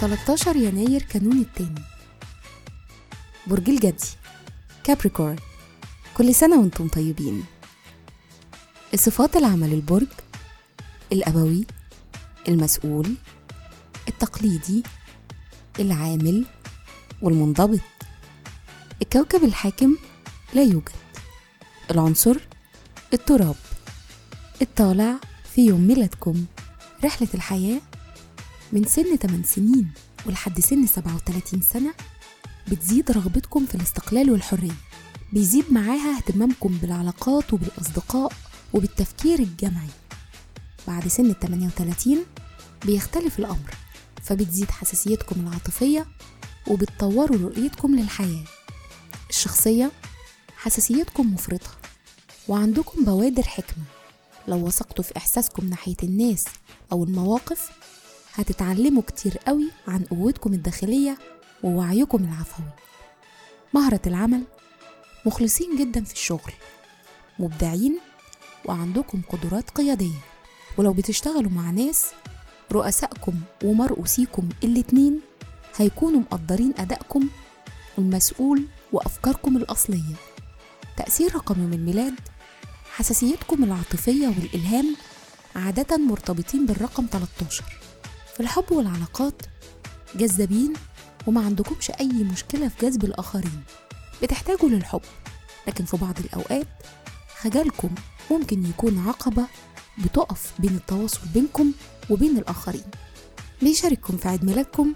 13 يناير كانون التاني. برج الجدي كابريكورن كل سنة وأنتم طيبين. الصفات العمل البرج الأبوي المسؤول التقليدي العامل والمنضبط. الكوكب الحاكم لا يوجد. العنصر التراب. الطالع في يوم ميلادكم. رحلة الحياة من سن 8 سنين ولحد سن 37 سنة بتزيد رغبتكم في الاستقلال والحرية. بيزيد معاها اهتمامكم بالعلاقات وبالأصدقاء وبالتفكير الجمعي. بعد سن ال 38 بيختلف الأمر فبتزيد حساسيتكم العاطفية وبتطوروا رؤيتكم للحياة. الشخصية حساسيتكم مفرطة. وعندكم بوادر حكمة. لو وثقتوا في إحساسكم ناحية الناس أو المواقف هتتعلموا كتير قوي عن قوتكم الداخلية ووعيكم العفوي. مهرة العمل مخلصين جدا في الشغل مبدعين وعندكم قدرات قيادية. ولو بتشتغلوا مع ناس رؤسائكم ومرؤوسيكم الاتنين هيكونوا مقدرين أدائكم المسؤول وأفكاركم الأصلية. تأثير رقم يوم الميلاد حساسيتكم العاطفية والإلهام عادة مرتبطين بالرقم 13 في الحب والعلاقات جذابين وما عندكمش أي مشكلة في جذب الآخرين. بتحتاجوا للحب لكن في بعض الأوقات خجلكم ممكن يكون عقبة بتقف بين التواصل بينكم وبين الآخرين. بيشارككم في عيد ميلادكم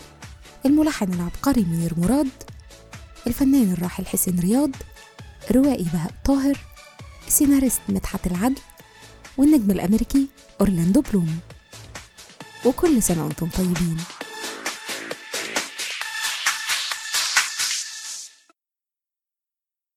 الملحن العبقري منير مراد الفنان الراحل حسين رياض الروائي بهاء طاهر السيناريست مدحت العدل والنجم الأمريكي أورلاندو بلوم. وكل سنة وأنتم طيبين.